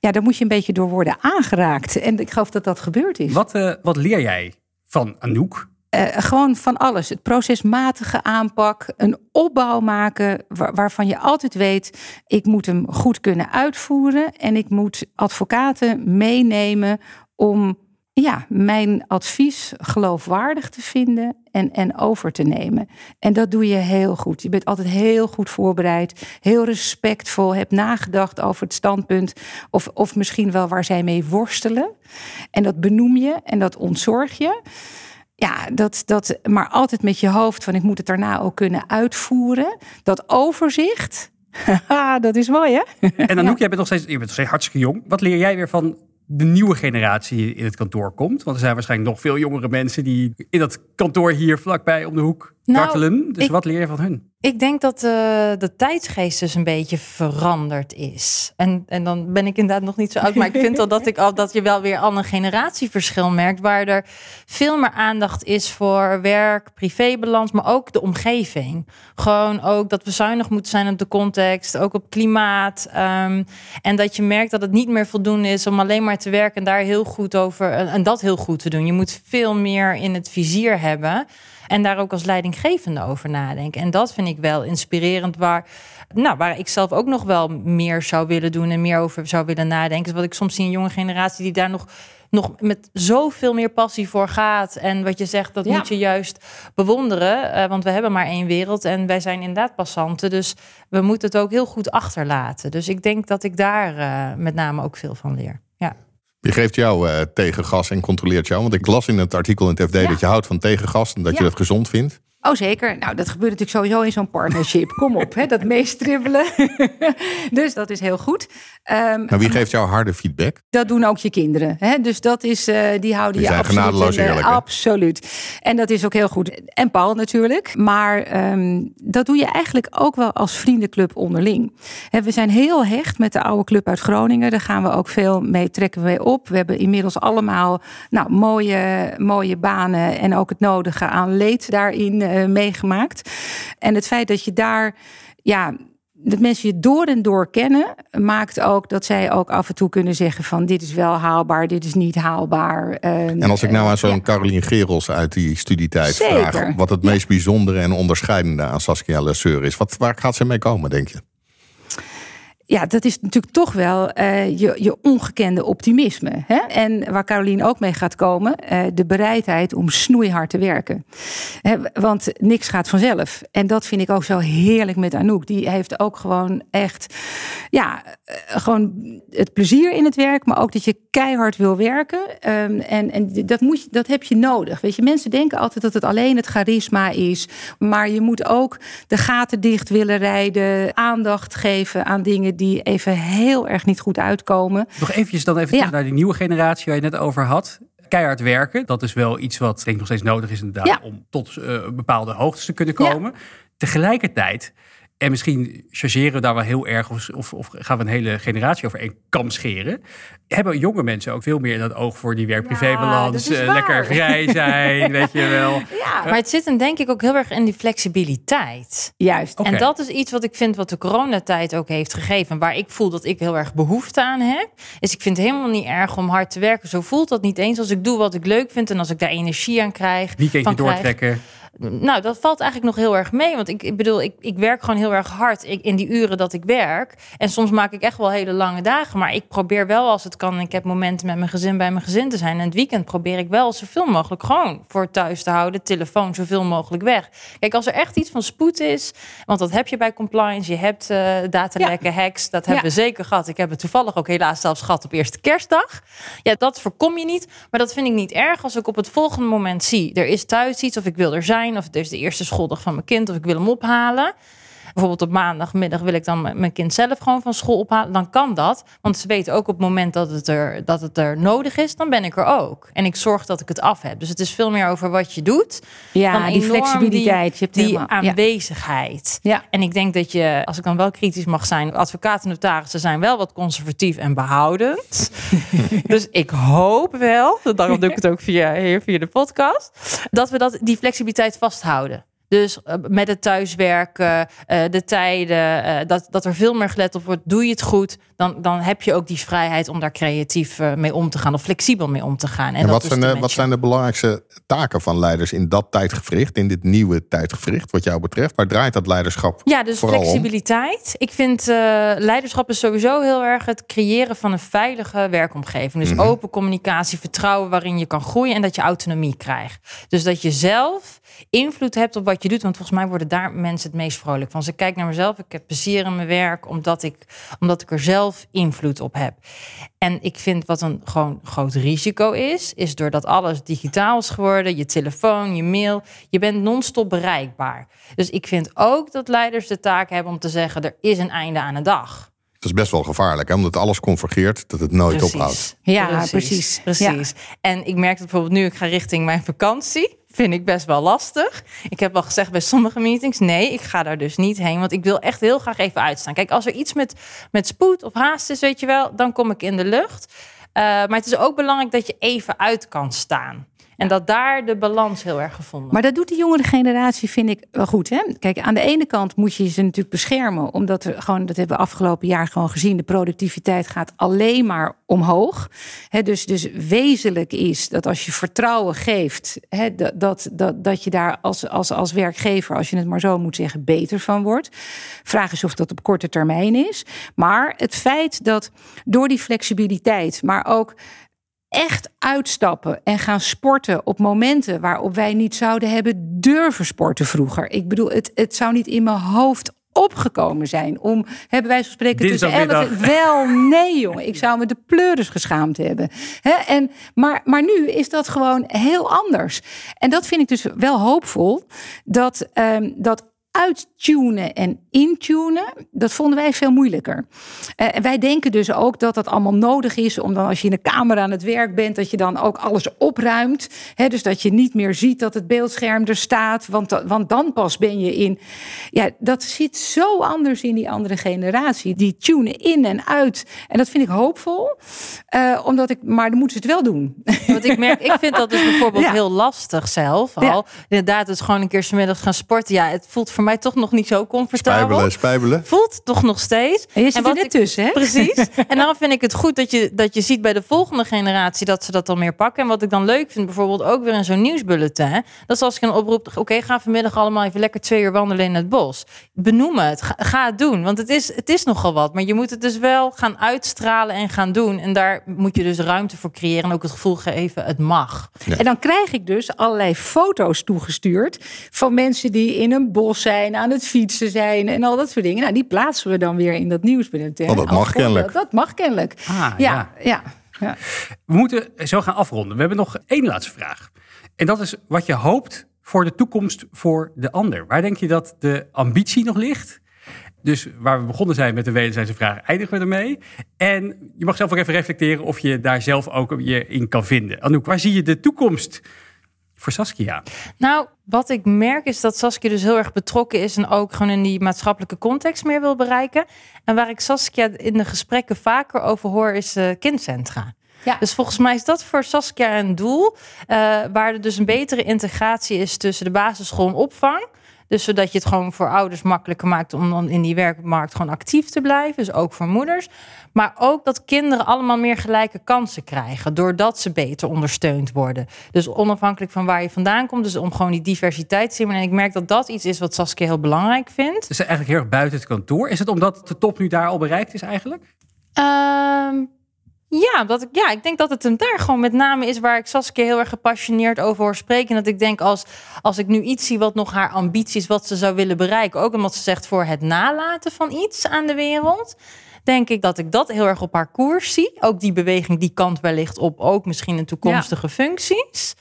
D: Ja, daar moet je een beetje door worden aangeraakt. En ik geloof dat dat gebeurd is.
B: Wat, eh, wat leer jij van Anouk?
D: Eh, gewoon van alles. Het procesmatige aanpak, een opbouw maken waar- waarvan je altijd weet, ik moet hem goed kunnen uitvoeren en ik moet advocaten meenemen om ja, mijn advies geloofwaardig te vinden en, en over te nemen. En dat doe je heel goed. Je bent altijd heel goed voorbereid, heel respectvol, hebt nagedacht over het standpunt of, of misschien wel waar zij mee worstelen. En dat benoem je en dat ontzorg je. Ja, dat, dat, maar altijd met je hoofd van ik moet het daarna ook kunnen uitvoeren. Dat overzicht, dat is mooi hè?
B: En Anouk, jij bent nog steeds, je bent nog steeds hartstikke jong. Wat leer jij weer van de nieuwe generatie in het kantoor komt? Want er zijn waarschijnlijk nog veel jongere mensen die in dat kantoor hier vlakbij om de hoek
A: Nou.
B: Dus
A: ik-
B: wat leer je van hun?
A: Ik denk dat eh, de tijdsgeest dus een beetje veranderd is. En, en dan ben ik inderdaad nog niet zo oud. Maar ik vind wel dat, ik al, dat je wel weer al een generatieverschil merkt. Waar er veel meer aandacht is voor werk, privébalans. Maar ook de omgeving. Gewoon ook dat we zuinig moeten zijn op de context. Ook op klimaat. ehm, en dat je merkt dat het niet meer voldoende is om alleen maar te werken. En daar heel goed over. En, en dat heel goed te doen. Je moet veel meer in het vizier hebben. En daar ook als leidinggevende over nadenken. En dat vind ik wel inspirerend. Waar, nou, waar ik zelf ook nog wel meer zou willen doen. En meer over zou willen nadenken. Is wat ik soms zie in jonge generatie die daar nog, nog met zoveel meer passie voor gaat. En wat je zegt, dat
D: Ja.
A: moet je juist bewonderen. Eh, want we hebben maar één wereld. En wij zijn inderdaad passanten. Dus we moeten het ook heel goed achterlaten. Dus ik denk dat ik daar eh, met name ook veel van leer.
C: Je geeft jou eh, tegengas en controleert jou. Want ik las in het artikel in het FD dat je houdt van tegengas en dat je dat gezond vindt.
D: Oh, zeker. Nou, dat gebeurt natuurlijk sowieso in zo'n partnership. Kom op, hè, dat meestribbelen. dus dat is heel goed. Ehm,
C: Maar wie geeft jou harde feedback?
D: dat doen ook je kinderen. Hè? Dus dat is, eh, die houden
C: Die
D: je
C: zijn
D: absoluut
C: genadeloos
D: in
C: hè?
D: Absoluut. En dat is ook heel goed. En Paul natuurlijk. Maar ehm, dat doe je eigenlijk ook wel als vriendenclub onderling. Hè, we zijn heel hecht met de oude club uit Groningen. Daar gaan we ook veel mee trekken we op. We hebben inmiddels allemaal nou, mooie, mooie banen en ook het nodige aan leed daarin eh, meegemaakt. En het feit dat je daar ja, dat mensen je door en door kennen, maakt ook dat zij ook af en toe kunnen zeggen van dit is wel haalbaar, dit is niet haalbaar. Eh,
C: En als ik nou aan zo'n Carolien Gerels uit die studietijd
D: Zeker.
C: vraag... wat het meest bijzondere en onderscheidende aan Saskia Lesseur is... Wat, waar gaat ze mee komen, denk je?
D: Ja, dat is natuurlijk toch wel eh, je, je ongekende optimisme. Hè? En waar Carolien ook mee gaat komen, eh, de bereidheid om snoeihard te werken. Hè, want niks gaat vanzelf. En dat vind ik ook zo heerlijk met Anouk. Die heeft ook gewoon echt, ja, eh, gewoon het plezier in het werk, maar ook dat je keihard wil werken. Ehm, en en dat, moet je, dat heb je nodig. Weet je, mensen denken altijd dat het alleen het charisma is. Maar je moet ook de gaten dicht willen rijden, aandacht geven aan dingen die even heel erg niet goed uitkomen.
B: Nog eventjes dan even
D: Ja.
B: naar die nieuwe generatie waar je net over had. Keihard werken, dat is wel iets wat denk ik nog steeds nodig is inderdaad
D: Ja.
B: om tot eh, bepaalde hoogtes te kunnen
D: Ja.
B: komen. Tegelijkertijd, en misschien chargeren we daar wel heel erg of, of, of gaan we een hele generatie over één kam scheren, hebben jonge mensen ook veel meer in het oog voor die werk-privé-balans,
D: dat
B: eh, lekker vrij zijn, weet je wel.
D: Ja,
A: Maar het zit hem denk ik ook heel erg in die flexibiliteit.
D: juist.
A: En dat is iets wat ik vind wat de coronatijd ook heeft gegeven. Waar ik voel dat ik heel erg behoefte aan heb. Is ik vind het helemaal niet erg om hard te werken. Zo voelt dat niet eens als ik doe wat ik leuk vind. En als ik daar energie aan krijg.
B: Weekendje
A: van krijg. Nou, dat valt eigenlijk nog heel erg mee. Want ik, ik bedoel, ik, ik werk gewoon heel erg hard ik, in die uren dat ik werk. En soms maak ik echt wel hele lange dagen. Maar ik probeer wel als het kan. Ik heb momenten met mijn gezin bij mijn gezin te zijn. En het weekend probeer ik wel zoveel mogelijk gewoon voor thuis te houden. Telefoon zoveel mogelijk weg. Kijk, als er echt iets van spoed is. Want dat heb je bij compliance. Je hebt eh datalekken, hacks. Dat hebben
D: Ja.
A: we zeker gehad. Ik heb het toevallig ook helaas zelfs gehad op eerste kerstdag. Ja, dat voorkom je niet. Maar dat vind ik niet erg als ik op het volgende moment zie. Er is thuis iets of ik wil er zijn. Of het is de eerste schooldag van mijn kind of ik wil hem ophalen. Bijvoorbeeld op maandagmiddag wil ik dan mijn kind zelf gewoon van school ophalen. Dan kan dat. Want ze weten ook op het moment dat het, er, dat het er nodig is, dan ben ik er ook. En ik zorg dat ik het af heb. Dus het is veel meer over wat je doet. dan
D: Ja, die flexibiliteit. Je hebt
A: Die,
D: helemaal-
A: aanwezigheid.
D: Ja.
A: En ik denk dat je, als ik dan wel kritisch mag zijn, advocaten en notarissen zijn wel wat conservatief en behoudend. dus ik hoop wel, daarom doe ik het ook via, hier via de podcast, dat we dat, die flexibiliteit vasthouden. Dus eh, met het thuiswerken, uh, de tijden, uh, dat, dat er veel meer gelet op wordt. Doe je het goed, dan, dan heb je ook die vrijheid om daar creatief mee om te gaan of flexibel mee om te gaan.
C: En, en wat, zijn de, wat zijn de belangrijkste taken van leiders in dat tijdgevricht, in dit nieuwe tijdgevricht, wat jou betreft? Waar draait dat leiderschap?
A: Ja, dus flexibiliteit. Om? Ik vind leiderschap is sowieso heel erg het creëren van een veilige werkomgeving. Dus mm -hmm. open communicatie, vertrouwen waarin je kan groeien en dat je autonomie krijgt. Dus dat je zelf invloed hebt op wat je doet. Want volgens mij worden daar mensen het meest vrolijk van. Ze kijken naar mezelf, ik heb plezier in mijn werk, omdat ik, omdat ik er zelf invloed op heb. En ik vind wat een gewoon groot risico is, is doordat alles digitaal is geworden, je telefoon, je mail, je bent non-stop bereikbaar. Dus ik vind ook dat leiders de taak hebben om te zeggen, er is een einde aan de dag.
C: Dat is best wel gevaarlijk, hè? omdat alles convergeert, dat het nooit
A: precies.
C: ophoudt.
A: Ja, precies. Precies. Ja. En ik merk dat bijvoorbeeld nu, ik ga richting mijn vakantie. Vind ik best wel lastig. Ik heb al gezegd bij sommige meetings: nee, ik ga daar dus niet heen. Want ik wil echt heel graag even uitstaan. Kijk, als er iets met, met spoed of haast is, weet je wel, dan kom ik in de lucht. Uh, maar het is ook belangrijk dat je even uit kan staan. En dat daar de balans heel erg gevonden
D: Maar dat doet de jongere generatie, vind ik wel goed. Hè? Kijk, aan de ene kant moet je ze natuurlijk beschermen. Omdat we gewoon, dat hebben we afgelopen jaar gewoon gezien. De productiviteit gaat alleen maar omhoog. He, dus, dus wezenlijk is dat als je vertrouwen geeft, he, dat, dat, dat je daar als, als, als werkgever, als je het maar zo moet zeggen, beter van wordt. Vraag is of dat op korte termijn is. Maar het feit dat door die flexibiliteit, maar ook echt uitstappen en gaan sporten op momenten waarop wij niet zouden hebben durven sporten vroeger. Ik bedoel, het, het zou niet in mijn hoofd opgekomen zijn om, hebben wij zo spreken, tussen 11 Wel, nee jongen, ik zou me de pleuris geschaamd hebben. He, en, maar, maar nu is dat gewoon heel anders. En dat vind ik dus wel hoopvol, dat, um, dat uittunen en intunen, dat vonden wij veel moeilijker. Uh, en wij denken dus ook dat dat allemaal nodig is, om dan als je in de kamer aan het werk bent, dat je dan ook alles opruimt. Hè, dus dat je niet meer ziet dat het beeldscherm er staat, want, want dan pas ben je in. Ja, dat zit zo anders in die andere generatie. Die tunen in en uit. En dat vind ik hoopvol, uh, omdat ik, maar dan moeten ze het wel doen.
A: Want ik merk, ik vind dat dus bijvoorbeeld ja. heel lastig zelf. Al. Ja. Inderdaad, het gewoon een keer smiddags gaan sporten. Ja, het voelt voor mij toch nog niet zo comfortabel.
C: Spijbelen, spijbelen.
A: Voelt toch nog steeds.
D: En je zit er net ik, tussen, hè?
A: Precies. en dan vind ik het goed dat je, dat je ziet bij de volgende generatie dat ze dat dan meer pakken. En wat ik dan leuk vind, bijvoorbeeld ook weer in zo'n nieuwsbulletin. Dat is als ik een oproep, oké, okay, ga vanmiddag allemaal even lekker twee uur wandelen in het bos. Benoem het, ga, ga, het doen. Want het is, het is nogal wat. Maar je moet het dus wel gaan uitstralen en gaan doen. En daar moet je dus ruimte voor creëren. En ook het gevoel geven, het mag.
D: Ja. En dan krijg ik dus allerlei foto's toegestuurd van mensen die in een bos zijn, aan het fietsen zijn en al dat soort dingen. Nou, die plaatsen we dan weer in dat nieuwsbulletin.
C: Oh, dat mag kennelijk.
D: Dat mag kennelijk.
B: Ah,
D: ja, ja. ja.
B: We moeten zo gaan afronden. We hebben nog één laatste vraag. En dat is wat je hoopt voor de toekomst voor de ander. Waar denk je dat de ambitie nog ligt? Dus waar we begonnen zijn met de wederzijdse vraag, eindigen we ermee. En je mag zelf ook even reflecteren of je daar zelf ook je in kan vinden. Anouk, waar zie je de toekomst voor Saskia?
A: Nou, wat ik merk is dat Saskia dus heel erg betrokken is en ook gewoon in die maatschappelijke context meer wil bereiken. En waar ik Saskia in de gesprekken vaker over hoor, is uh, kindcentra. Ja. Dus volgens mij is dat voor Saskia een doel, uh, waar er dus een betere integratie is tussen de basisschool en opvang. Dus zodat je het gewoon voor ouders makkelijker maakt om dan in die werkmarkt gewoon actief te blijven. Dus ook voor moeders. Maar ook dat kinderen allemaal meer gelijke kansen krijgen. Doordat ze beter ondersteund worden. Dus onafhankelijk van waar je vandaan komt. Dus om gewoon die diversiteit te zien. En ik merk dat dat iets is wat Saskia heel belangrijk vindt.
B: Dus eigenlijk heel erg buiten het kantoor. Is het omdat de top nu daar al bereikt is eigenlijk?
A: Um, ja, dat ik, ja, ik denk dat het hem daar gewoon met name is waar ik Saskia heel erg gepassioneerd over hoor spreken. En dat ik denk als, als ik nu iets zie wat nog haar ambities, wat ze zou willen bereiken. Ook omdat ze zegt voor het nalaten van iets aan de wereld. Denk ik dat ik dat heel erg op haar koers zie. Ook die beweging die kant wellicht op, ook misschien in toekomstige ja. functies.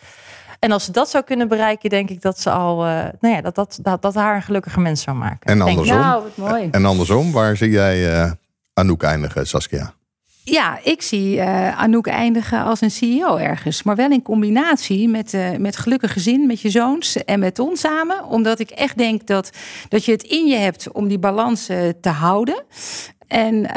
A: En als ze dat zou kunnen bereiken, denk ik dat ze al, uh, nou ja, dat, dat, dat, dat haar een gelukkige mens zou maken.
C: En andersom,
D: nou, wat mooi.
C: En andersom, waar zie jij uh, Anouk eindigen, Saskia?
D: Ja, ik zie uh, Anouk eindigen als een CEO ergens. Maar wel in combinatie met, uh, met gelukkig gezin, met je zoons en met ons samen. Omdat ik echt denk dat, dat je het in je hebt om die balans uh, te houden. En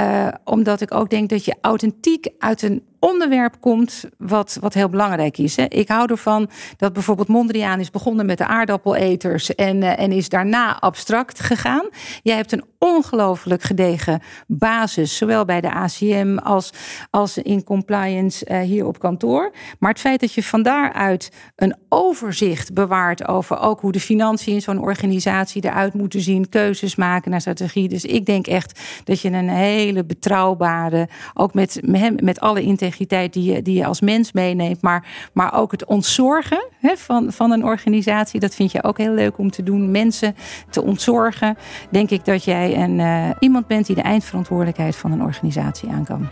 D: omdat ik ook denk dat je authentiek uit een onderwerp komt wat, wat heel belangrijk is. Hè. Ik hou ervan dat bijvoorbeeld Mondriaan is begonnen met de aardappeleters en, uh, en is daarna abstract gegaan. Jij hebt een ongelooflijk gedegen basis, zowel bij de ACM als, als in compliance uh, hier op kantoor. Maar het feit dat je van daaruit een overzicht bewaart over ook hoe de financiën in zo'n organisatie eruit moeten zien, keuzes maken naar strategie. Dus ik denk echt dat je een hele betrouwbare, ook met, met alle die je, die je als mens meeneemt, maar, maar ook het ontzorgen hè, van, van een organisatie, dat vind je ook heel leuk om te doen. Mensen te ontzorgen, denk ik dat jij een, uh, iemand bent die de eindverantwoordelijkheid van een organisatie aan kan.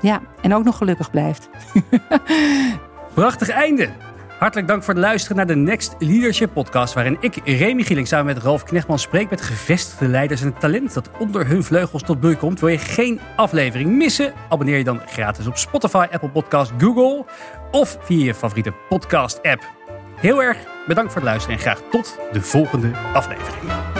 D: Ja, en ook nog gelukkig blijft.
B: Prachtig einde. Hartelijk dank voor het luisteren naar de Next Leadership Podcast, waarin ik, Remy Gieling, samen met Ralf Knechtman spreek met gevestigde leiders en het talent dat onder hun vleugels tot bloei komt. Wil je geen aflevering missen? Abonneer je dan gratis op Spotify, Apple Podcast, Google of via je favoriete podcast-app. Heel erg bedankt voor het luisteren en graag tot de volgende aflevering.